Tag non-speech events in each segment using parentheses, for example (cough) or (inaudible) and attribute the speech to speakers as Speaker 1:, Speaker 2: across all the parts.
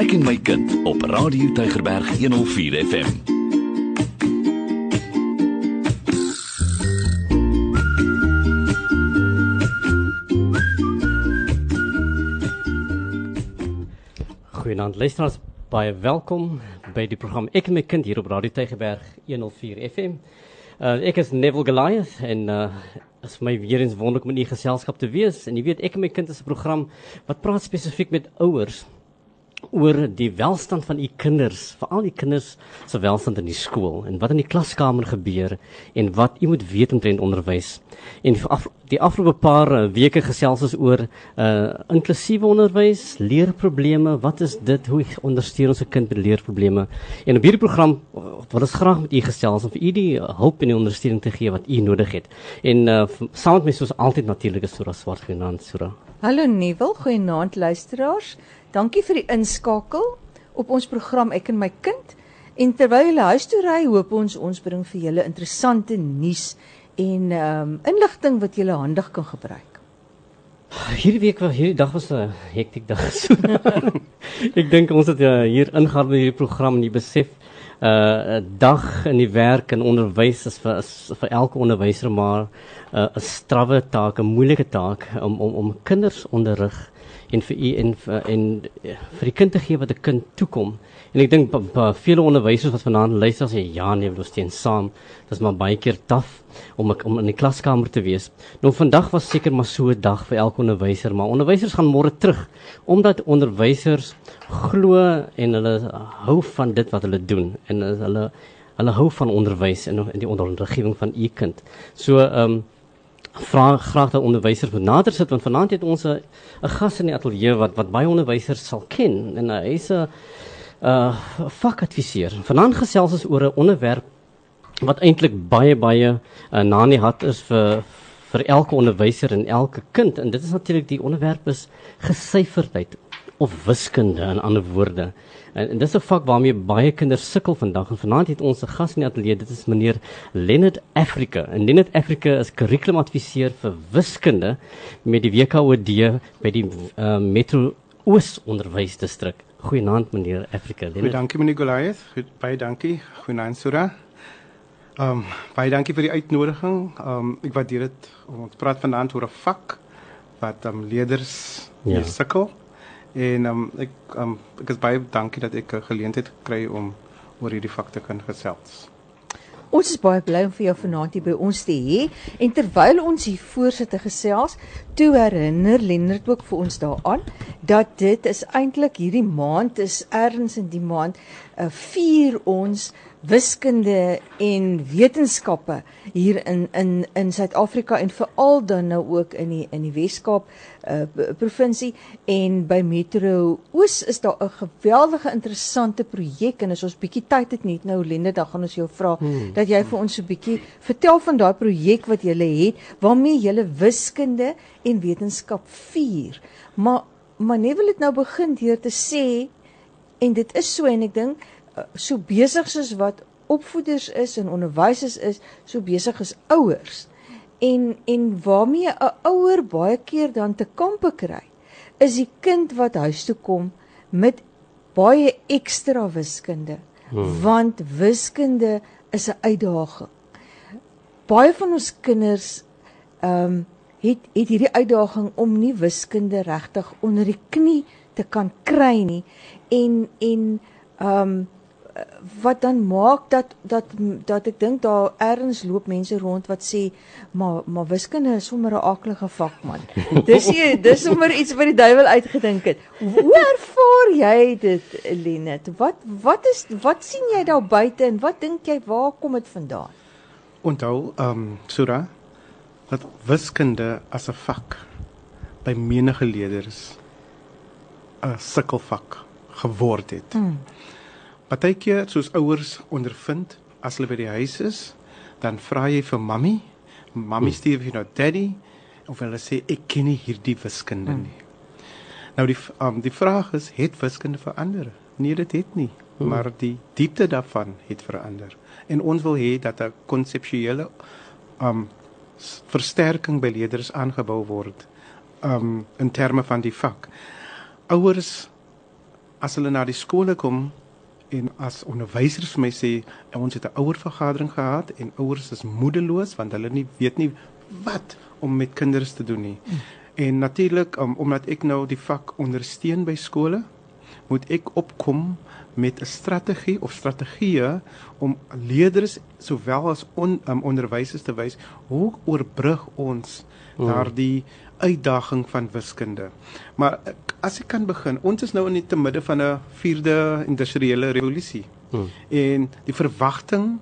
Speaker 1: Ek en my kind op Radio Tygerberg 104 FM.
Speaker 2: Goeienaand luisteraars, baie welkom by die program Ek en my kind hier op Radio Tygerberg 104 FM. Uh, ek is Neville Goliath en uh, is my weer eens wonderlik om in u geselskap te wees. En jy weet, Ek en my kind is 'n program wat praat spesifiek met ouers oor die welstand van u kinders, veral die kinders se welstand in die skool en wat in die klaskamer gebeur en wat u moet weet omtrent onderwys. En af, die afgelope paar uh, weke gesels ons oor uh inklusiewe onderwys, leerprobleme, wat is dit, hoe ondersteun ons 'n kind met leerprobleme? En op hierdie program wil ons graag met u gesels om vir u die hulp en die ondersteuning te gee wat u nodig het. En uh saam met my soos altyd natuurlik is Sura Swart genant, Sura.
Speaker 3: Hallo Nuwel, goeienaand luisteraars. Dankie vir die inskakel op ons program Ek en my kind. En terwyl jy huis toe ry, hoop ons ons bring vir julle interessante nuus en ehm um, inligting wat julle handig kan gebruik.
Speaker 2: Hierdie week was hierdie dag was 'n hektiek dag. (laughs) ek dink ons het uh, hier ingaan met hierdie program en jy besef 'n uh, dag in die werk en onderwys is vir is vir elke onderwyser maar 'n uh, strawwe taak, 'n moeilike taak om om om kinders onderrig en vir u en en vir die kind te gee wat 'n kind toekom. En ek dink baie onderwysers wat vanaand luister sê ja nee, ons steun saam. Dit is maar baie keer taaf om om in die klaskamer te wees. Nou vandag was seker maar so 'n dag vir elke onderwyser, maar onderwysers gaan môre terug omdat onderwysers glo en hulle hou van dit wat hulle doen en hulle hulle hou van onderwys en die onderrigting van u kind. So ehm um, vra graag dat onderwysers moet nader sit want vanaand het ons 'n gas in die ateljee wat wat baie onderwysers sal ken en uh, hy's 'n uh vakadviseur. Vanaand gesels ons oor 'n onderwerp wat eintlik baie baie uh, na in die hart is vir vir elke onderwyser en elke kind en dit is natuurlik die onderwerp is gesyferdheid of wiskunde in ander woorde. En, en dis 'n vak waarmee baie kinders sukkel vandag. En vanaand het ons 'n gas in die ateljee. Dit is meneer Leonard Africa. En Leonard Africa is kurrikulumadviseur vir wiskunde met die WKOD by die uh, Metro Oos Onderwysdistrik. Goeienaand meneer Africa.
Speaker 4: Leonard. Goeie dankie meneer Goliath. Goed, baie dankie. Goeienaand Sura. Ehm um, baie dankie vir die uitnodiging. Ehm um, ek waardeer dit om te praat vanaand oor 'n vak wat ehm um, leerders ja. sukkel. En um, ek um, ek is baie dankie dat ek 'n geleentheid kry om oor hierdie fakte kan gesels.
Speaker 3: Ons is baie bly om vir jou vanaand hier by ons te hê en terwyl ons hier voorsitte gesels, toe herinner Lennard ook vir ons daaraan dat dit is eintlik hierdie maand is erns in die maand uh, vier ons wiskunde en wetenskappe hier in in in Suid-Afrika en veral dan nou ook in die in die Wes-Kaap uh, provinsie en by Metro Oos is daar 'n geweldige interessante projek en as ons bietjie tyd het net nou Lende dan gaan ons jou vra hmm. dat jy vir ons so bietjie vertel van daai projek wat jy het waarmee jy wiskunde en wetenskap vier maar maar net wil dit nou begin deur te sê en dit is so en ek dink so besig soos wat opvoeders is en onderwysers is, so besig is ouers. En en waarmee 'n ouer baie keer dan te kampe kry, is die kind wat huis toe kom met baie ekstra wiskunde, hmm. want wiskunde is 'n uitdaging. Baie van ons kinders ehm um, het het hierdie uitdaging om nie wiskunde regtig onder die knie te kan kry nie en en ehm um, wat dan maak dat dat dat ek dink daar ergens loop mense rond wat sê maar maar wiskunde is sommer 'n aaklige vak man. (laughs) Dis jy dis sommer iets wat die duiwel uitgedink het. Hoe ervaar jy dit Lenet? Wat wat is wat sien jy daar buite en wat dink jy waar kom dit vandaan?
Speaker 4: Onthou ehm um, Sura dat wiskunde as 'n vak by menige leerders 'n sukkelvak geword het. Hmm. Partykeer soos ouers ondervind as hulle by die huis is, dan vra jy vir mammie, mammie stuur vir jou daddy of hulle sê ek ken nie hierdie wiskunde nie. Hmm. Nou die um, die vraag is, het wiskunde verander? Nee, dit het nie, hmm. maar die diepte daarvan het verander. En ons wil hê dat 'n konseptuele um versterking by leerders aangebou word um in terme van die vak. Ouers as hulle na die skole kom en as onderwysers vir my sê ons het 'n ouer vergadering gehad en ouers is moedeloos want hulle nie weet nie wat om met kinders te doen nie. En natuurlik um, omdat ek nou die vak ondersteun by skole, moet ek opkom met 'n strategie of strategieë om leerders sowel as on, um, onderwysers te wys hoe oorbrug ons
Speaker 2: Hmm.
Speaker 4: daardie uitdaging van wiskunde. Maar ek- as ek kan begin, ons is nou in die te midde van 'n vierde industriële revolusie.
Speaker 2: Hmm.
Speaker 4: En die verwagting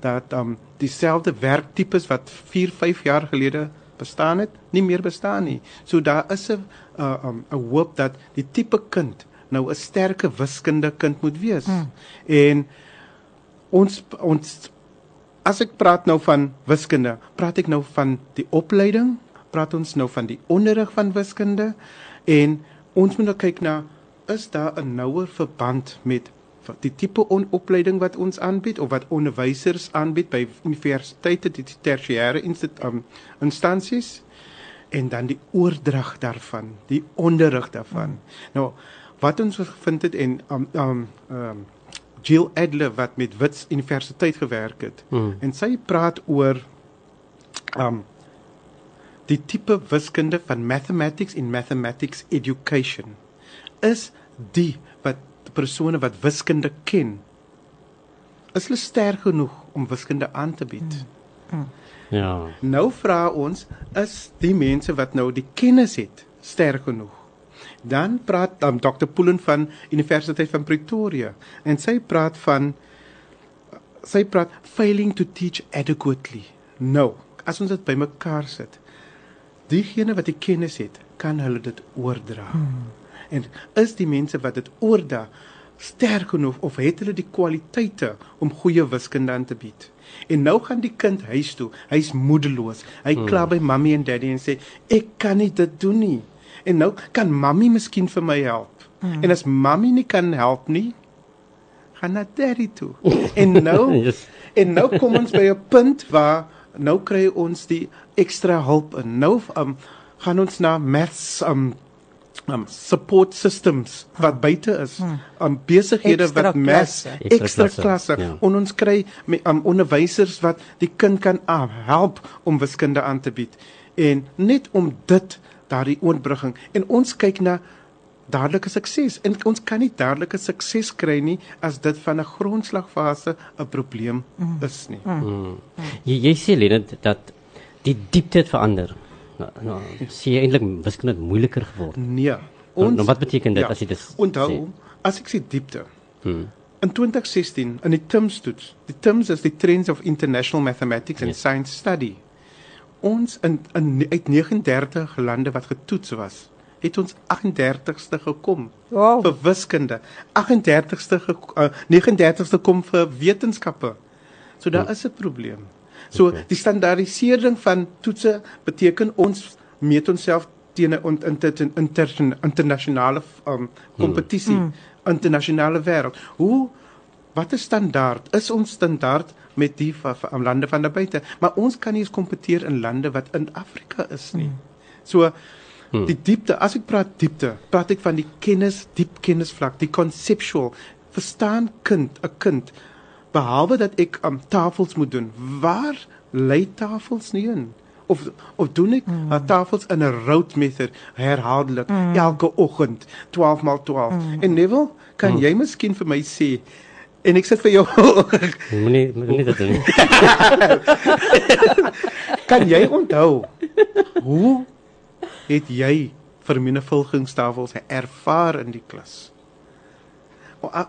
Speaker 4: dat um dieselfde werktipes wat 4, 5 jaar gelede bestaan het, nie meer bestaan nie. So daar is 'n uh, um 'n hoop dat die tipe kind nou 'n sterke wiskunde kind moet wees. Hmm. En ons ons as ek praat nou van wiskunde, praat ek nou van die opleiding, praat ons nou van die onderrig van wiskunde en ons moet nou kyk na is daar 'n nouer verband met die tipe opleiding wat ons aanbied of wat onderwysers aanbied by universiteite, die tersiêre um, instansies en dan die oordrag daarvan, die onderrig daarvan. Hmm. Nou wat ons gevind het en um um, um Jill Adler wat met Wits Universiteit gewerk het
Speaker 2: Hmm.
Speaker 4: en sy praat oor um die tipe wiskunde van mathematics in mathematics education is die wat persone wat wiskunde ken is hulle sterk genoeg om wiskunde aan te bied.
Speaker 2: Ja.
Speaker 4: Nou vra ons is die mense wat nou die kennis het sterk genoeg. Dan praat um, Dr. Pullen van Universiteit van Pretoria en sy praat van sy praat failing to teach adequately. Nou, as ons dit bymekaar sit, diegene wat die kennis het, kan hulle dit oordra. Hmm. En is die mense wat dit oordra sterk genoeg of het hulle die kwaliteite om goeie wiskunde aan te bied? En nou gaan die kind huis toe. Hy's moedeloos. Hy hmm. kla by mammy en daddy en sê ek kan nie dit doen nie. En nou kan mammy miskien vir my help. Hmm. En as mammy nie kan help nie, gaan na daddy toe. en nou (laughs)
Speaker 2: Yes.
Speaker 4: en nou kom ons by 'n punt waar nou kry ons die ekstra hulp en nou um, gaan ons na maths um um support systems wat buite is um besighede
Speaker 3: Ekstra
Speaker 4: wat
Speaker 3: klasse.
Speaker 2: Ekstra
Speaker 4: ekstra
Speaker 2: klasse, ja.
Speaker 4: en ons kry um, onderwysers wat die kind kan uh, help om wiskunde aan te bied en net om dit daardie oorbrugging en ons kyk na dadelike sukses en ons kan nie dadelike sukses kry nie as dit van 'n grondslagfase 'n probleem is nie.
Speaker 2: Jy jy sê Lenet dat die diepte het verander. Nou, nou sien jy eintlik wiskunde het moeiliker geword.
Speaker 4: Nee.
Speaker 2: Nou, nou wat beteken dit as jy dit
Speaker 4: Onthou,
Speaker 2: sê?
Speaker 4: as ek sê diepte.
Speaker 2: Hmm.
Speaker 4: In 2016 in die TIMS toets. Die TIMS is die Trends of International Mathematics and
Speaker 2: Yes.
Speaker 4: Science Study. Ons in, in uit 39 lande wat getoets was, het ons 38ste gekom
Speaker 3: Wow.
Speaker 4: vir wiskunde. 38ste ge, uh, 39ste kom vir wetenskappe. So daar is 'n probleem. So
Speaker 2: Okay.
Speaker 4: die standaardisering van toetse beteken ons meet onsself teen 'n inter, inter, internasionale um, kompetisie, hmm. internasionale wêreld. Hoe wat is standaard? Is ons standaard met die van, van lande van daar buite? Maar ons kan nie eens kompeteer in lande wat in Afrika is nie. Hmm. So Hmm. Die diepte, as ek praat diepte, praat ek van die kennis, diep kennisvlak, die conceptual. Verstaan kind, 'n kind behalwe dat ek am um, tafels moet doen. Waar lê tafels nie in? Of of doen ek mm. uh, tafels in 'n route method herhaaldelik mm. elke oggend 12 maal 12. Mm. En Neville, kan mm. jy miskien vir my sê en ek sit vir jou (laughs)
Speaker 2: Moenie moenie dit doen nie. (laughs)
Speaker 4: kan jy onthou hoe het jy vermenigvuldigingstafels ervaar in die klas?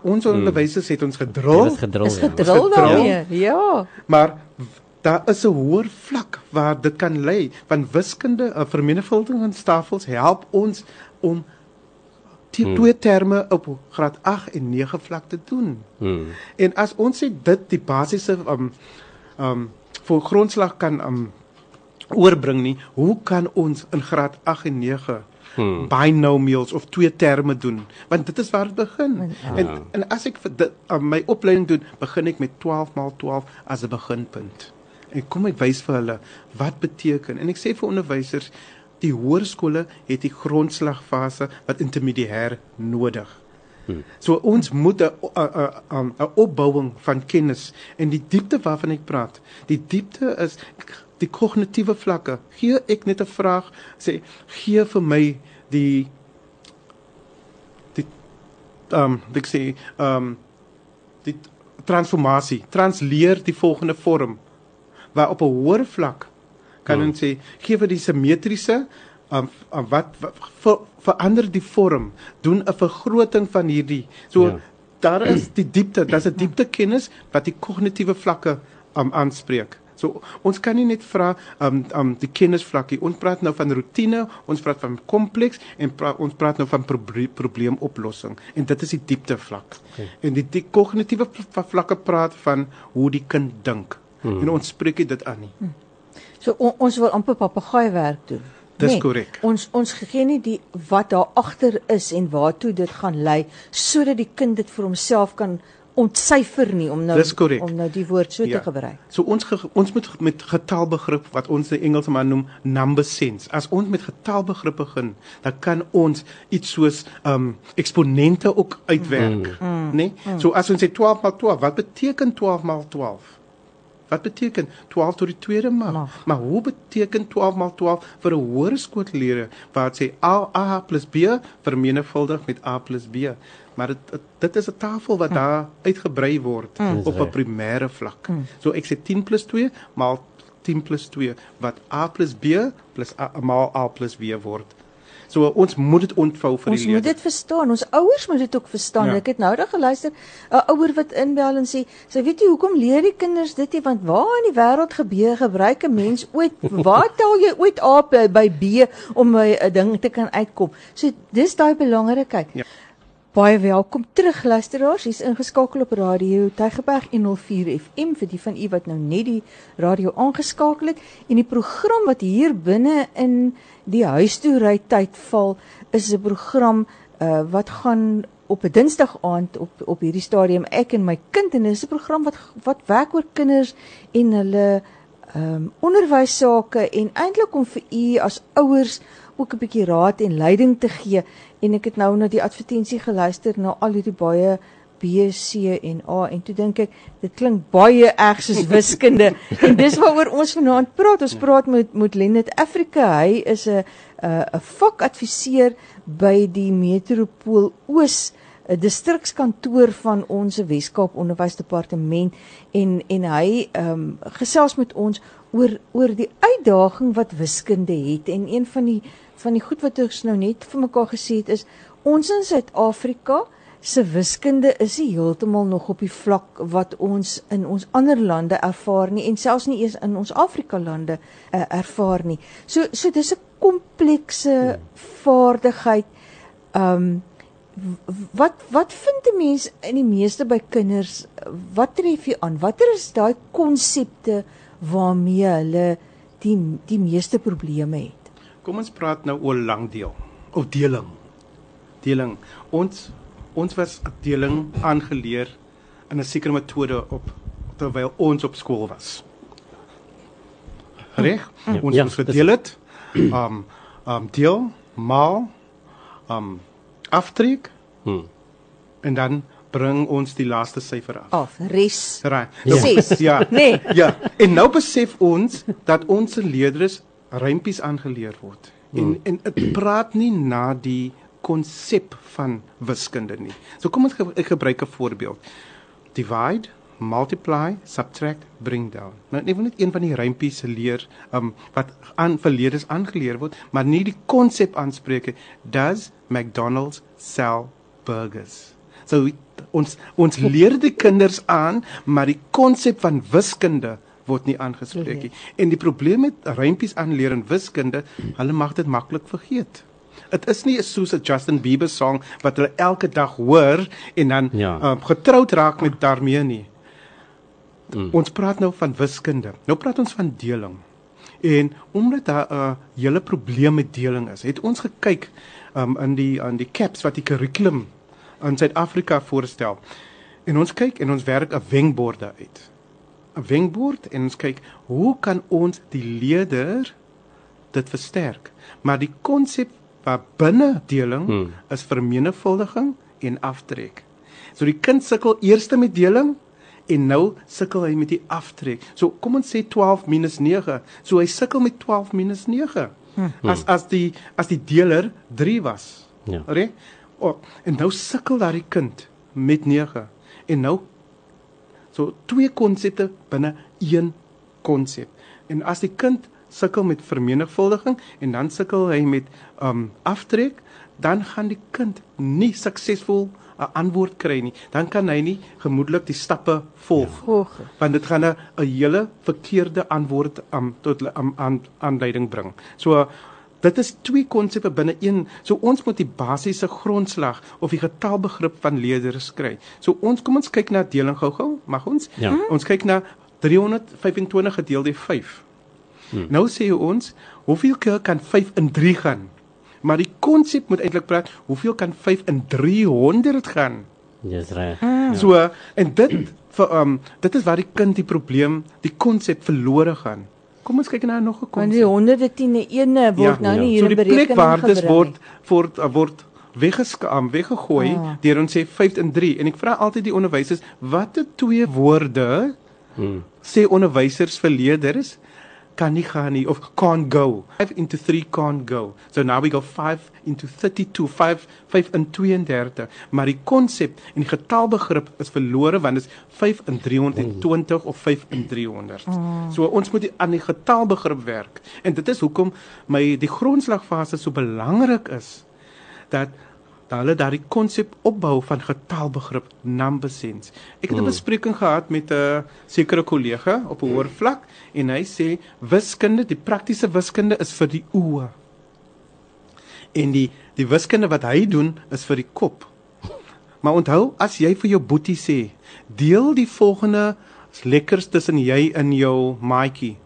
Speaker 4: Ons onderwysers het ons gedrul.
Speaker 3: Is
Speaker 2: ja.
Speaker 3: gedrul
Speaker 4: Is gedrul?
Speaker 3: daarmee. Ja.
Speaker 4: maar daar is 'n hoër vlak waar dit kan lei. Want wiskunde, uh, vermenigvuldigingstafels help ons om die
Speaker 2: Hmm.
Speaker 4: twee terme op graad 8 en 9 vlak te doen.
Speaker 2: Hmm.
Speaker 4: En as ons sê dit die basiese um um vir grondslag kan um oorbring nie, hoe kan ons in graad 8 en 9
Speaker 2: Hmm.
Speaker 4: binomials of twee terme doen? Want dit is waar dit begin.
Speaker 2: Ah.
Speaker 4: En en as ek vir dit um, my opleiding doen, begin ek met 12 maal 12 as 'n beginpunt. En kom ek wys vir hulle wat beteken. En ek sê vir onderwysers, die hoërskole het die grondslagfase wat intermediair nodig. So ons moet 'n 'n 'n opbouing van kennis en die diepte waarvan ek praat. Die diepte is die kognitiewe vlakke. Gee ek net 'n vraag sê gee vir my die die ehm um, ek sê ehm um, die transformasie. Transleer die volgende vorm waar op 'n hoër vlak kan ons sê gee vir die simmetriese um, um, wat, wat ver, verander die vorm, doen 'n vergroting van hierdie. So ja. daar is die diepte, daar's 'n diepte kennis wat die kognitiewe vlakke um, aanspreek. So ons kan nie net vra um um die kennisvlakkie. Ons praat nou van rotine, ons praat van kompleks en pra, ons praat nou van proble probleemoplossing en dit is die diepte vlak. Okay. En die, die kognitiewe vlakke praat van hoe die kind dink. Hmm. En ons spreek dit aan nie. Hmm.
Speaker 3: So on, ons wil amper papegaai werk doen.
Speaker 4: Dis nee, korrek.
Speaker 3: Ons ons gee nie die wat daar agter is en waartoe dit gaan lei sodat die kind dit vir homself kan ontsyfer nie om nou om nou die woord so ja. te gebruik.
Speaker 4: So ons ge, ons moet met getalbegrip wat ons in Engels maar noem number sense. As ons met getalbegrip begin, dan kan ons iets soos um eksponente ook uitwerk, mm. mm. né? Nee? Mm. So as ons sê 12 maal 12, wat beteken 12 maal 12? Wat beteken 12 tot die tweede mag? mag. Maar hoe beteken 12 maal 12 vir 'n hoërskoolleerder waar dit sê A A plus B vermenigvuldig met A plus B? Maar dit dit is 'n tafel wat hm. daar uitgebrei word hm. op 'n primêre vlak. Hm. So ek sê 10 plus 2 maal 10 plus 2 wat A plus B plus A maal A plus B word. So ons moet dit ontvou vir
Speaker 3: ons die leerders. Ons moet dit verstaan. Ons ouers moet dit ook verstaan. Ja. Ek het nou daag geluister 'n ouer wat inbel en sê, "Sy weet jy hoekom leer die kinders dit nie want waar in die wêreld gebeur gebruik 'n mens ooit (laughs) waar tel jy ooit A by, by B om 'n ding te kan uitkom?" So dis daai belangrikheid. Ja. Baie welkom terug luisteraars. Hier's ingeskakel op Radio Tygerberg 104 FM vir die van u wat nou net die radio aangeskakel het en die program wat hier binne in die huis toe ry tyd val is 'n program uh, wat gaan op 'n Dinsdag aand op op hierdie stadium ek en my kind en dit is 'n program wat wat werk oor kinders en hulle ehm um, onderwys sake en eintlik om vir u as ouers ook 'n bietjie raad en leiding te gee en ek het nou na die advertensie geluister na al hierdie baie B, C en A en toe dink ek dit klink baie erg soos (laughs) wiskunde en dis waaroor ons vanaand praat. Ons praat met met Lenet Afrika. Hy is 'n 'n vakadviseur by die Metropool Oos 'n distrikskantoor van ons Weskaap Onderwysdepartement en en hy ehm um, gesels met ons oor oor die uitdaging wat wiskunde het en een van die van die goed wat ons nou net vir mekaar gesê het is ons in Suid-Afrika se wiskunde is nie heeltemal nog op die vlak wat ons in ons ander lande ervaar nie en selfs nie eens in ons Afrika lande uh, ervaar nie. So so dis 'n komplekse vaardigheid. Um wat wat vind 'n mens in die meeste by kinders wat tref jy aan? Watter is daai konsepte waarmee hulle die die meeste probleme het?
Speaker 4: Kom ons praat nou oor langdeel of deling. Deling. Ons ons was afdeling aangeleer in 'n sekere metode op terwyl ons op skool was. Reg? Ja, ons ja, het verdeel dit. Um um deel maal um aftrek. Hmm. En dan bring ons die laaste syfer af.
Speaker 3: Af, res.
Speaker 4: Reg. Ja. ja.
Speaker 3: Nee.
Speaker 4: Ja. En nou besef ons dat ons leerders rympies aangeleer word. En hmm. en dit praat nie na die konsep van wiskunde nie. So kom ons ge ek gebruik 'n voorbeeld. Divide, multiply, subtract, bring down. Nou net net een van die rympies leer um wat aan verleerders aangeleer word, maar nie die konsep aanspreek. Does McDonald's sell burgers? So ons ons leer die kinders aan, maar die konsep van wiskunde word nie aangespreek nie. En die probleem met rympies aanleer in wiskunde, hulle mag dit maklik vergeet. Dit is nie soos 'n Justin Bieber song wat hulle elke dag hoor en dan ja. uh, getroud raak met daarmee nie. Mm. Ons praat nou van wiskunde. Nou praat ons van deling. En omdat daar 'n uh, hele probleem met deling is, het ons gekyk um, in die aan die caps wat die kurrikulum in Suid-Afrika voorstel. En ons kyk en ons werk 'n wenborde uit. 'n Wenbord en ons kyk hoe kan ons die leerder dit versterk? Maar die konsep wat binne deling hmm. is vermenigvuldiging en aftrek. So die kind sukkel eers met deling en nou sukkel hy met die aftrek. So kom ons sê 12 minus 9. So hy sukkel met 12 minus 9. Hmm. As as die as die deler 3 was.
Speaker 2: Ja.
Speaker 4: Reg? Oh, en nou sukkel daai kind met 9. En nou so twee konsepte binne een konsep. En as die kind sukkel met vermenigvuldiging en dan sukkel hy met um aftrek, dan gaan die kind nie suksesvol 'n antwoord kry nie. Dan kan hy nie gemoedelik die stappe volg.
Speaker 3: Volg.
Speaker 4: Want dit gaan 'n hele verkeerde antwoord um, tot um, aan aanleiding bring. So dit is twee konsepte binne een. So ons moet die basiese grondslag of die getalbegrip van leerders kry. So ons kom ons kyk na deling gou-gou. Mag ons?
Speaker 2: Ja.
Speaker 4: Hmm? Ons kyk na 325 gedeel deur 5. Hmm. Nou sê ons, hoeveel keer kan 5 in 3 gaan? Maar die konsep moet eintlik praat, hoeveel kan 5 in 300 gaan?
Speaker 2: Dis reg.
Speaker 3: Hmm.
Speaker 4: Ja. So en dit vir um dit is waar die kind die probleem, die konsep verlore gaan. Kom ons kyk nou nog 'n
Speaker 3: Want die
Speaker 4: konsep.
Speaker 3: honderde tiende ene word
Speaker 2: Ja,
Speaker 3: nou
Speaker 2: ja.
Speaker 3: nie
Speaker 4: So
Speaker 3: hier in
Speaker 4: die
Speaker 3: berekening
Speaker 4: plekwaardes
Speaker 3: gebring
Speaker 4: word
Speaker 3: nie.
Speaker 4: word word weggeskaam, weggegooi
Speaker 3: Ah.
Speaker 4: deur ons sê 5 in 3 en ek vra altyd die onderwysers, watter twee woorde
Speaker 2: Hmm.
Speaker 4: sê onderwysers vir leerders kan nie gaan nie of can't go. 5 into 3 can't go. So now we go 5 into 32, 5 5 in 32. Maar die konsep en die getalbegrip is verlore want dit is 5 in 320 of 5 in 300. So ons moet die, aan die getalbegrip werk. En dit is hoekom my die grondslagfase so belangrik is dat dat hulle daardie konsep opbou van getalbegrip number sense. Ek het 'n bespreking gehad met 'n sekere kollega op 'n hoër vlak en hy sê wiskunde, die praktiese wiskunde is vir die oë. En die die wiskunde wat hy doen is vir die kop. (laughs) Maar onthou, as jy vir jou boetie sê, deel die volgende lekkers tussen jy en jou maatjie.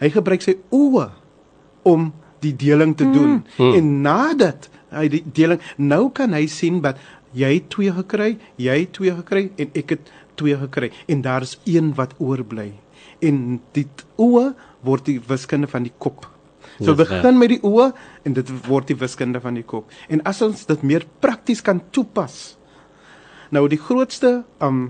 Speaker 4: Hy gebruik sy oë om die deling te doen. Mm. En nadat hy die deling nou kan hy sien dat jy het 2 gekry, jy het 2 gekry en ek het 2 gekry en daar is een wat oorbly. En die oë word die wiskunde van die kop. So begin met die oë en dit word die wiskunde van die kop. En as ons dit meer prakties kan toepas. Nou die grootste um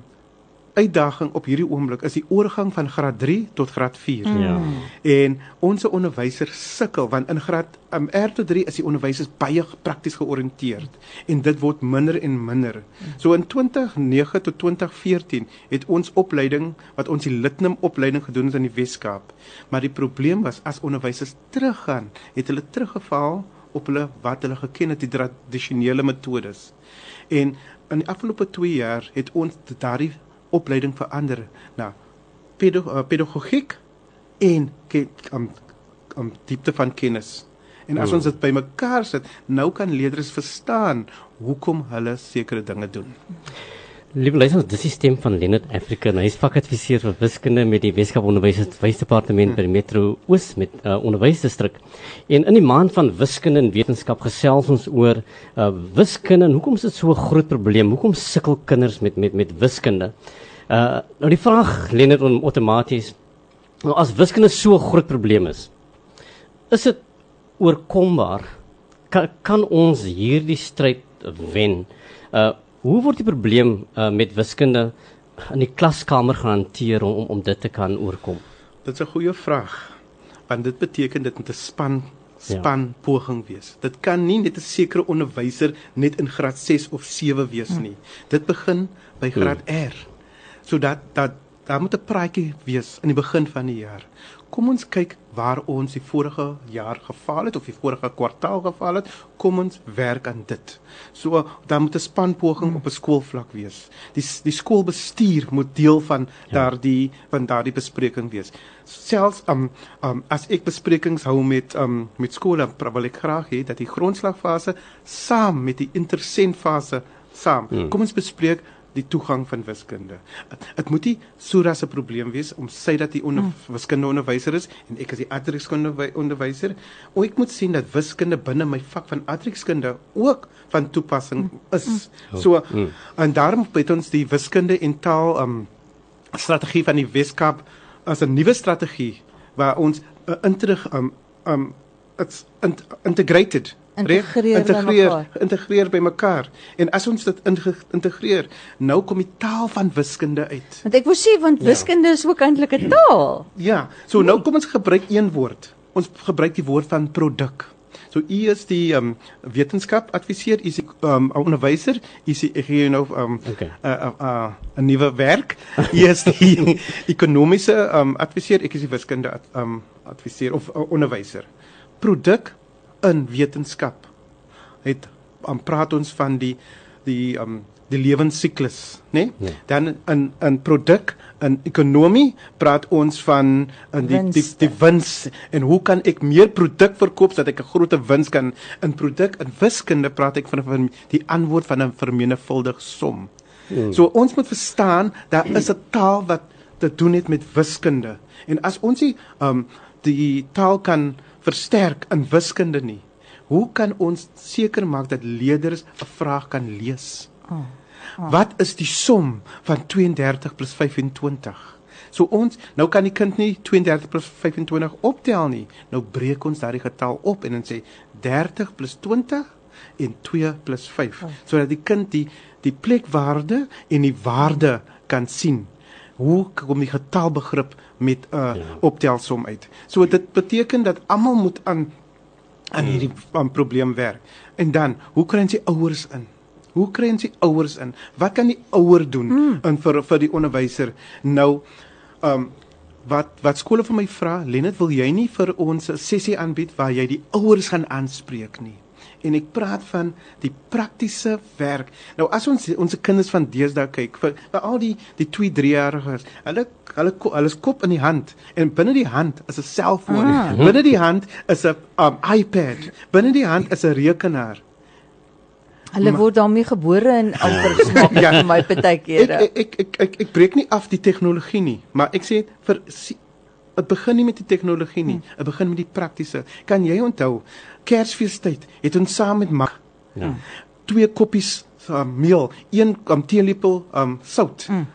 Speaker 4: uitdaging op hierdie oomblik is die oorgang van graad 3 tot graad 4.
Speaker 2: Ja.
Speaker 4: En ons onderwysers sukkel want in graad um, R tot 3 is die onderwysers baie prakties georiënteerd en dit word minder en minder. So in 2009 tot 2014 het ons opleiding wat ons die Litnum opleiding gedoen het in die Wes-Kaap. Maar die probleem was as onderwysers teruggaan, het hulle teruggeval op hulle wat hulle geken het die tradisionele metodes. En in die afgelope 2 jaar het ons daardie opleiding verander na pedo, uh, pedagogiek en um, um, diepte van kennis. En as
Speaker 2: Hmm.
Speaker 4: ons dit bymekaar sit, nou kan leerders verstaan hoekom hulle sekere dinge doen.
Speaker 2: Liewe luisters, dis die stem van Leonard Africa. Hy is vakadviseur vir wiskunde met die Weskaap Onderwysdepartement by die Metro Oos met uh, onderwysdistrik. En in die maand van wiskunde en wetenskap gesels ons oor uh, wiskunde en hoekom is dit so 'n groot probleem? Hoekom sukkel kinders met met met wiskunde? Uh nou die vraag Leonard om outomaties nou as wiskunde so 'n groot probleem is, is dit oorkombaar? Kan, kan ons hierdie stryd wen? Uh hoe word die probleem uh, met wiskunde in die klaskamer gehanteer om om, dit te kan oorkom?
Speaker 4: Dit is 'n goeie vraag. Want dit beteken dit moet 'n span span ja. poging wees. Dit kan nie net 'n sekere onderwyser net in graad 6 of 7 wees nie. Dit begin by graad R. Sodat dat daar moet 'n praatjie wees in die begin van die jaar. Kom ons kyk waar ons die vorige jaar gefaal het of die vorige kwartaal gefaal het. Kom ons werk aan dit. So dan moet 'n spanpoging op 'n skoolvlak wees. Die die skoolbestuur moet deel van ja. daardie van daardie bespreking wees. Selfs um, um as ek besprekings hou met um met skole, wil ek graag hê dat die grondslagfase saam met die intersentfase saam. Hmm. Kom ons bespreek die toegang van wiskunde. Dit moet nie Sura se probleem wees om sy dat hy onder hmm. wiskunde onderwyser is en ek is die adrekskunde onderwyser. O ek moet sien dat wiskunde binne my vak van adrekskunde ook van toepassing is. So hmm. en daarom het ons die wiskunde en taal um strategie van die Weskaap as 'n nuwe strategie waar ons 'n uh, interig um um it's in, integrated
Speaker 3: Integreer
Speaker 4: integreer,
Speaker 3: mekaar.
Speaker 4: integreer by mekaar. En as ons dit integreer, nou kom die taal van wiskunde uit.
Speaker 3: Want ek wou sê want wiskunde is ook eintlik 'n taal.
Speaker 4: Ja, so nou kom ons gebruik een woord. Ons gebruik die woord van produk. So u is die ehm um, wetenskap adviseur, u is ehm um, onderwyser, u is jou nou ehm um, 'n
Speaker 2: Okay.
Speaker 4: uh, uh, 'n nuwe werk. U is die (laughs) ekonomiese ehm um, adviseur, ek is die wiskunde ad- ehm um, adviseur of uh, onderwyser. Produk in wetenskap. Het um, praat ons van die die um, die lewensiklus, né? Nee?
Speaker 2: Ja.
Speaker 4: Dan in in produk in ekonomie praat ons van in die die
Speaker 3: Winste.
Speaker 4: die wins en hoe kan ek meer produk verkoop sodat ek 'n groter wins kan in produk in wiskunde praat ek van, van die antwoord van 'n vermenigvuldig som.
Speaker 2: Hmm.
Speaker 4: So ons moet verstaan daar is 'n taal wat te doen het met wiskunde. En as ons die um die taal kan versterk in wiskunde nie, hoe kan ons seker maak dat leerders 'n vraag kan lees?
Speaker 3: Oh.
Speaker 4: Wat is die som van 32 plus 25? So ons nou kan die kind nie 32 plus 25 optel nie. Nou breek ons daardie getal op en dan sê 30 plus 20 en 2 plus 5 sodat die kind die die plekwaarde en die waarde kan sien. Hoe kom die getalbegrip met 'n uh,
Speaker 2: Ja.
Speaker 4: optelsom uit? So dit beteken dat almal moet aan aan hierdie aan probleem werk. En dan, hoe kry ons die ouers in? Hoe kry ons die ouers in? Wat kan die ouer doen mm. in vir vir die onderwyser? Nou, ehm um, wat wat skole vir my vra, Lenet, wil jy nie vir ons 'n sessie aanbied waar jy die ouers gaan aanspreek nie? En ek praat van die praktiese werk. Nou as ons ons kinders van deesdae kyk, vir, vir al die die 2, 3-jariges, hulle hulle hulle is kop in die hand en binne die hand is 'n selfoon.
Speaker 3: Ah.
Speaker 4: Binne die hand is 'n um, iPad. Binne die hand is 'n rekenaar.
Speaker 3: Hulle word daarmee gebore en amper smaak
Speaker 4: Ja.
Speaker 3: vir my baie
Speaker 4: Ek
Speaker 3: kere.
Speaker 4: ek ek ek ek, ek breek nie af die tegnologie nie, maar ek sê vir dit begin nie met die tegnologie nie, dit begin met die praktiese. Kan jy onthou Kersfeestyd het ons saam met mag
Speaker 2: Ja.
Speaker 4: twee koppies um, meel, een um, teelepel um, sout.
Speaker 3: Mm.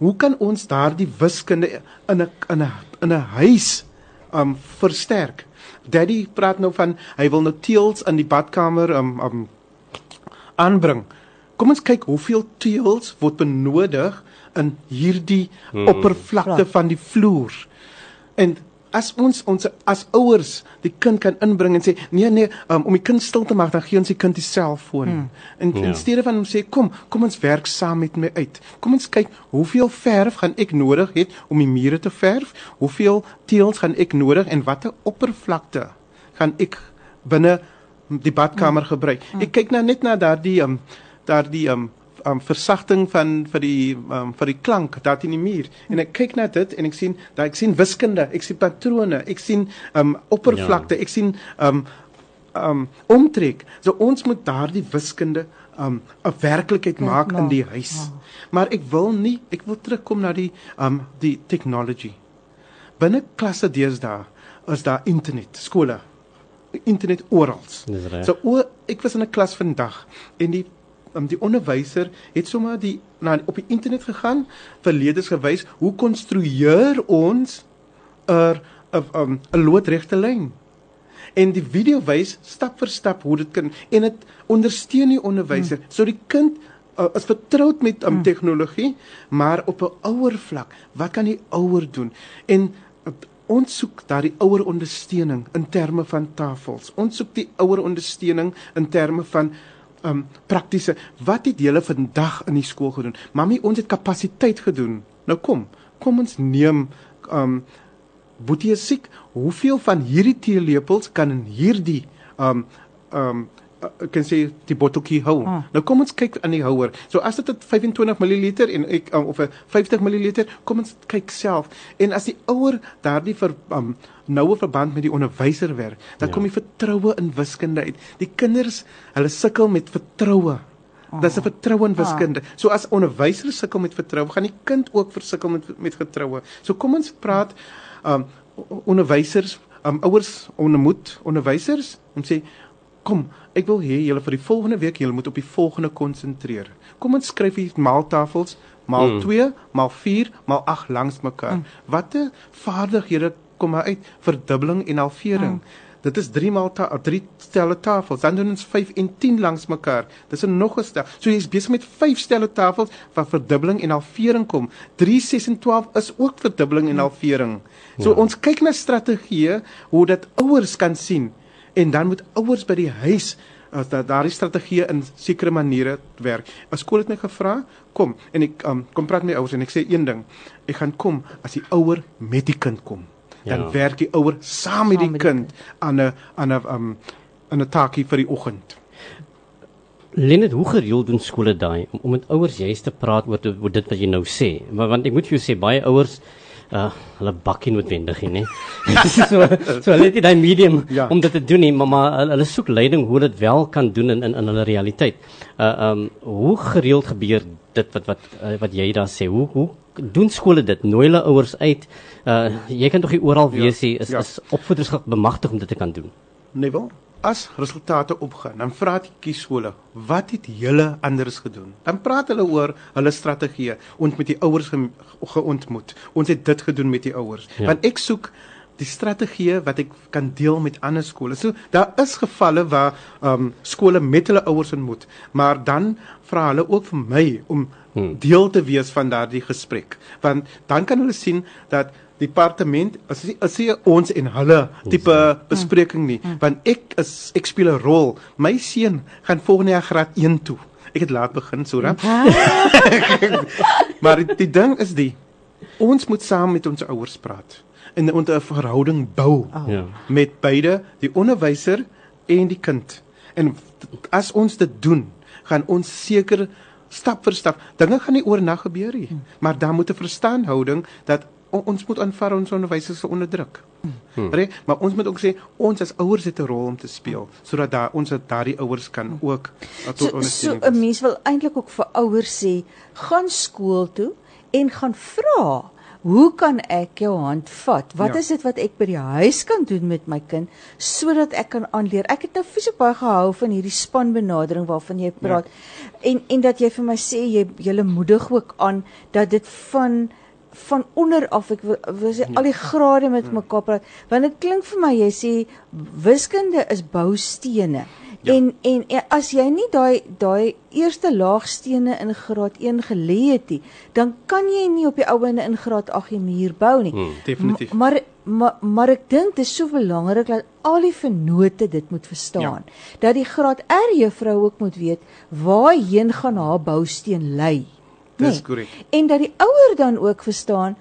Speaker 4: Hoe kan ons daardie wiskunde in 'n in 'n in 'n huis um versterk? Daddy praat nou van hy wil nou teels in die badkamer um um aanbring. Kom ons kyk hoeveel teels word benodig in hierdie
Speaker 2: Hmm.
Speaker 4: oppervlakte van die vloer. En as ons ons as ouers die kind kan inbring en sê nee nee um, om die kind stil te maak dan gee ons die kind die selfoon. Hmm. En
Speaker 2: Ja.
Speaker 4: in steede van om sê kom kom ons werk saam met my uit. Kom ons kyk hoeveel verf gaan ek nodig het om die mure te verf? Hoeveel teels gaan ek nodig en watter oppervlakte gaan ek binne die badkamer gebruik? Ek kyk nou net na daardie um daardie um um versagting van vir die um vir die klank daar teen die muur en ek kyk na dit en ek sien dat ek sien wiskunde, ek sien patrone, ek sien um oppervlakte, ek sien um um omtrek. So ons moet daardie wiskunde um 'n werklikheid maak in die huis. Maar ek wil nie, ek wil terugkom na die um die technology. Binne klasse deesdae is daar internet, skole. Internet oral. So o, ek was in 'n klas vandag en die um, die onderwyser het sommer die na op die internet gegaan vir leerders gewys hoe konstrueer ons 'n 'n um, 'n loodregte lyn. En die video wys stap vir stap hoe dit kan en dit ondersteun die onderwyser. Hmm. So die kind uh, is vertroud met um, tegnologie, maar op 'n ouer vlak. Wat kan die ouer doen? En uh, ons soek daardie ouer ondersteuning in terme van tafels. Ons soek die ouer ondersteuning in terme van um praktiese wat het julle vandag in die skool gedoen? Mamy, ons het kapasiteit gedoen. Nou kom, kom ons neem um Boetie is siek. Hoeveel van hierdie teelepels kan in hierdie um um kan sê die botteltjie hou.
Speaker 3: Ah.
Speaker 4: Nou kom ons kyk aan die houer. So as dit 'n 25 ml en ek um, of 'n 50 ml, kom ons kyk self. En as die ouer daardie vir um noue verband met die onderwyser werk, dan
Speaker 2: Ja.
Speaker 4: kom die vertroue in wiskunde uit. Die kinders, hulle sukkel met vertroue. Dis 'n vertroue in wiskunde. So as onderwysers sukkel met vertroue, gaan die kind ook versukkel met met vertroue. So kom ons praat um onderwysers, um ouers ondermoed onderwysers om sê kom, ek wil hê julle vir die volgende week julle moet op die volgende konsentreer. Kom ons skryf hier maaltafels maal
Speaker 2: Mm.
Speaker 4: 2, maal 4, maal 8 langs mekaar. Mm. Watter vaardighede kom maar uit? Verdubbeling en halvering. Dit is 3 maal ta 3 stelle tafels. Dan doen ons 5 en 10 langs mekaar. Dis 'n nog 'n stel. So jy's besig met 5 stelle tafels wat verdubbeling en halvering kom. 3 6 en 12 is ook verdubbeling en halvering. So
Speaker 2: Ja.
Speaker 4: ons kyk na strategieë hoe dat ouers kan sien en dan moet ouers by die huis as dat daardie strategieë in sekere maniere werk. 'n Skool het my gevra, kom en ek um, kom praat met die ouers en ek sê een ding. Ek gaan kom as die ouer met die kind kom. Dan
Speaker 2: Ja.
Speaker 4: werk die ouer saam met die
Speaker 3: die
Speaker 4: kind aan 'n aan 'n um aan 'n taakie vir die oggend.
Speaker 2: Lenet, hoe gereeld doen skole daai om, om met ouers juist te praat oor, oor dit wat jy nou sê? Want, want ek moet vir jou sê baie ouers uh hulle bakkie noodwendig nie. (laughs) (laughs) so so hulle het nie daai medium
Speaker 4: Ja.
Speaker 2: om dit te doen nie, maar, maar hulle- soek leiding hoe dit wel kan doen in in, in hulle realiteit. Uh um hoe gereeld gebeur dit wat wat uh, wat jy daar sê? Hoe hoe doen skole dit? Nooi hulle ouers uit? Uh jy kan tog nie oral
Speaker 4: Ja,
Speaker 2: wees nie. Is
Speaker 4: ja.
Speaker 2: is opvoeders bemagtig om dit te kan doen?
Speaker 4: Neville, as resultate opgaan, dan vra die kieskole, wat het julle anders gedoen? Dan praat hulle oor hulle strategieë. Ons met die ouers ge geontmoet. Ons het dit gedoen met die ouers.
Speaker 2: Ja.
Speaker 4: Want ek soek die strategieë wat ek kan deel met ander skole. So daar is gevalle waar ehm um, skole met hulle ouers ontmoet, maar dan vra hulle ook vir my om
Speaker 2: Hmm.
Speaker 4: deel te wees van daardie gesprek. Want dan kan hulle sien dat departement as as nie ons en hulle tipe bespreking nie, want ek is ek speel 'n rol. My seun gaan volgende jaar graad 1 toe. Ek het laat begin, Sura. (laughs) maar die, ding is die ons moet saam met ons ouers praat en 'n verhouding bou
Speaker 2: Ja.
Speaker 4: met beide die onderwyser en die kind. En as ons dit doen, gaan ons seker stap vir stap. Dinge gaan nie oornag gebeur nie, maar daar moet 'n verstandhouding dat o- ons moet aanvaar ons onderwysers se onderdruk. Hmm. Maar ons moet ook sê ons as ouers het 'n rol om te speel sodat daar ons dat daardie ouers kan ook tot
Speaker 3: So so
Speaker 4: ondersteuning.
Speaker 3: 'n
Speaker 4: wees.
Speaker 3: mens wil eintlik ook vir ouers sê, gaan skool toe en gaan vra, hoe kan ek jou hand vat? Wat
Speaker 4: Ja.
Speaker 3: is dit wat ek by die huis kan doen met my kind sodat ek kan aanleer? Ek het nou fisiek baie gehou van hierdie spanbenadering waarvan jy praat. Ja. En en dat jy vir my sê jy julle moedig ook aan dat dit van van onder af ek wil, wil sê al die grade met mekaar praat. Want dit klink vir my jy sê wiskunde is boustene
Speaker 4: Ja.
Speaker 3: en, en en as jy nie daai daai eerste laagstene in graad 1 gelê het nie dan kan jy nie op die ou ende in graad 8 die muur bou nie.
Speaker 2: Hmm,
Speaker 4: definitief.
Speaker 3: Ma- maar maar maar ek dink dit is so belangrik dat al die vennote dit moet verstaan. Ja. dat die graad R juffrou ook moet weet waarheen gaan haar bousteen lei
Speaker 4: Dis korrek.
Speaker 3: En dat die ouer dan ook verstaan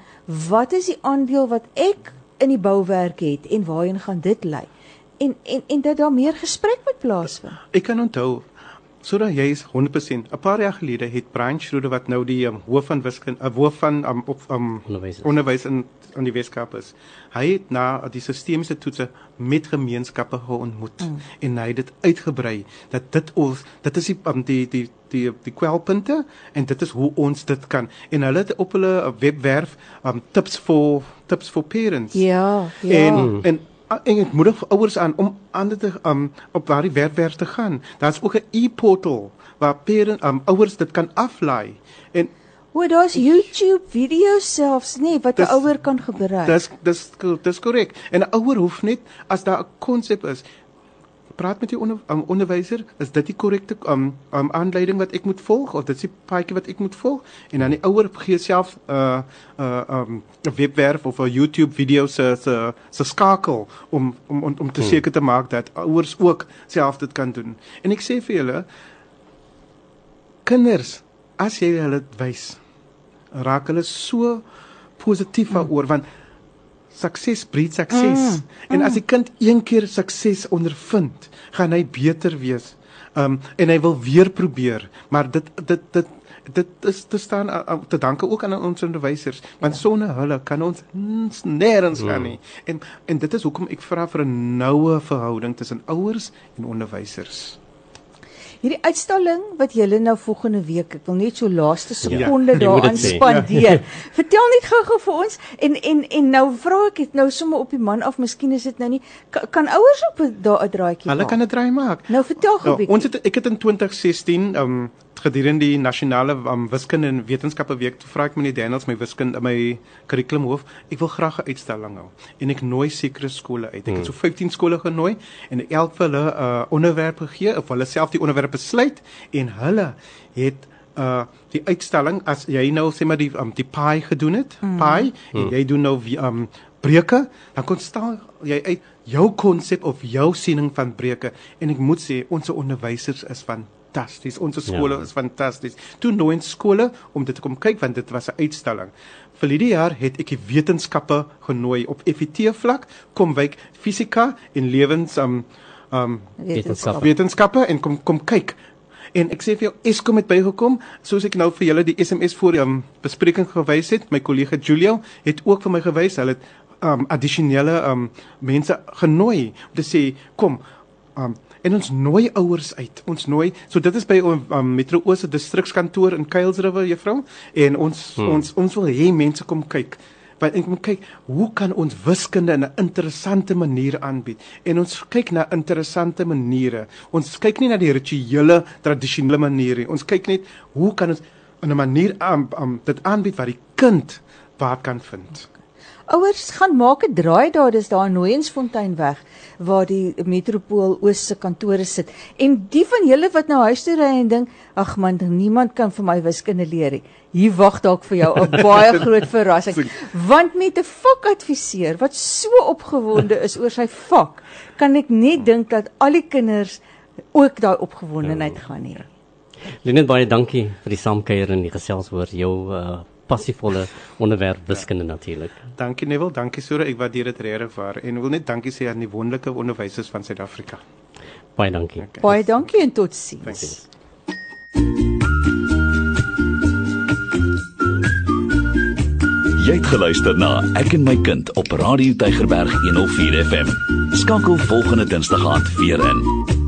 Speaker 3: wat is die aandeel wat ek in die bouwerk het en waarheen gaan dit lei. En en en dat daar meer gesprek moet plaasvind.
Speaker 4: Ek kan onthou sodat jy is 100%. 'n Paar jaar gelede het Brian Schroeder wat nou die um, hoof van wiskunde, uh, hoof van um, op um,
Speaker 2: Onderwys.
Speaker 4: onderwys in aan die Weskaap is. Hy het na die sistemiese toetse met gemeenskappe geontmoet mm. en hy het dit uitgebrei dat dit ons dit is die um, die die die die kwelpunte en dit is hoe ons dit kan en hulle het op hulle webwerf um, tips vir tips vir parents
Speaker 3: Ja, ja.
Speaker 4: En en en ek moedig ouers aan om ander te um op daardie webwerf te gaan. Daar's ook 'n e-portal waar parents um ouers dit kan aflaai. En
Speaker 3: o, daar's YouTube video's selfs nê wat 'n ouer kan gebruik.
Speaker 4: dis dis dis korrek. En 'n ouer hoef net as daar 'n konsep is praat met die onder, um, onderwyser, is dit die korrekte um, um aanleiding wat ek moet volg of dit is die paadjie wat ek moet volg en dan die ouer gee self 'n uh, uh, um 'n webwerf of 'n YouTube video se se se skakel om om om, om te
Speaker 2: Hmm.
Speaker 4: seker te maak dat ouers ook self dit kan doen. En ek sê vir julle kinders, as jy hulle dit wys, raak hulle so positief daaroor want sukses breed sukses. Mm, en as die kind een keer sukses ondervind, gaan hy beter wees. Um en hy wil weer probeer, maar dit dit dit dit is te staan uh, uh, te danke ook aan ons onderwysers want sonder hulle kan ons nêrens gaan nie. En en dit is hoekom ek vra vir 'n noue verhouding tussen ouers en onderwysers.
Speaker 3: Hierdie uitstalling wat julle nou volgende week, ek wil net so laaste sekonde
Speaker 2: jy moet
Speaker 3: daaraan spandeer. (laughs) Vertel net gou-gou vir ons en en en nou vra ek dit nou sommer op die man af, miskien is dit nou nie kan, kan ouers op 'n- daar 'n draadjie
Speaker 4: Hulle kan 'n draai maak.
Speaker 3: Nou vertel gou
Speaker 4: Ja,
Speaker 3: 'n bietjie.
Speaker 4: ons het ek het in 2016 um gedurende die nasionale um, wiskunde en wetenskappe week toe vra ek meneer Daniels my wiskunde my kurrikulumhoof, ek wil graag 'n uitstalling hou en ek nooi sekere skole uit. Ek het
Speaker 2: Hmm.
Speaker 4: so 15 skole genooi en elk vir hulle 'n uh, onderwerp gegee of hulle self die onderwerp besluit en hulle het uh die uitstalling as jy nou sê maar die um, die pie gedoen het, mm. pie en jy doen nou wie um breuke, dan kon staan jy uit jou konsep of jou siening van breuke en ek moet sê ons onderwysers is fantasties. Ons skole
Speaker 2: Ja.
Speaker 4: is fantasties. Toe nooi ons skole om dit te kom kyk want dit was 'n uitstalling. Vir hierdie jaar het ek die wetenskappe genooi op FET vlak, kom wyk fisika en lewens um um
Speaker 2: Wetenskap.
Speaker 4: wetenskappe en kom kom kyk. En ek sê vir jou Eskom het bygekom, soos ek nou vir julle die SMS voor die um, bespreking gewys het. My kollega Julio het ook vir my gewys. Hulle het um addisionele um mense genooi om te sê kom um en ons nooi ouers uit. Ons nooi. So dit is by um, um, Metro Oos se distrikskantoor in Kuilsrivier juffrou en ons hmm. ons ons wil hê mense kom kyk. Want ek moet kyk, hoe kan ons wiskunde in 'n interessante manier aanbied? En ons kyk na interessante maniere. Ons kyk nie na die rituele, tradisionele maniere nie. Ons kyk net hoe kan ons in 'n manier um, um, dit aanbied wat die kind waar kan vind.
Speaker 3: Ouers gaan maak 'n draai daar, dis daar in Nooiensfontein weg waar die Metropool Oos se kantore sit. En die van julle wat nou huis toe ry en dink, ag man, niemand kan vir my wiskunde leer nie. Hier wag dalk vir jou 'n baie (laughs) groot verrassing. Want met 'n vakadviseur wat so opgewonde is oor sy vak, kan ek net dink dat al die kinders ook daai opgewondenheid gaan hê.
Speaker 2: Lenet baie dankie vir die saamkuier en die gesels oor jou uh, passievolle onderwerp wiskunde natuurlik.
Speaker 4: Dankie Neville, dankie Sura, ek waardeer dit regtig waar en wil net dankie sê aan die wonderlike onderwysers van Suid-Afrika.
Speaker 2: Baie dankie.
Speaker 4: Okay.
Speaker 3: Baie dankie en
Speaker 4: Dankie.
Speaker 3: totsiens.
Speaker 1: Jy het geluister na Ek en my kind op Radio Tygerberg 104 FM. Skakel volgende Dinsdag aand weer in.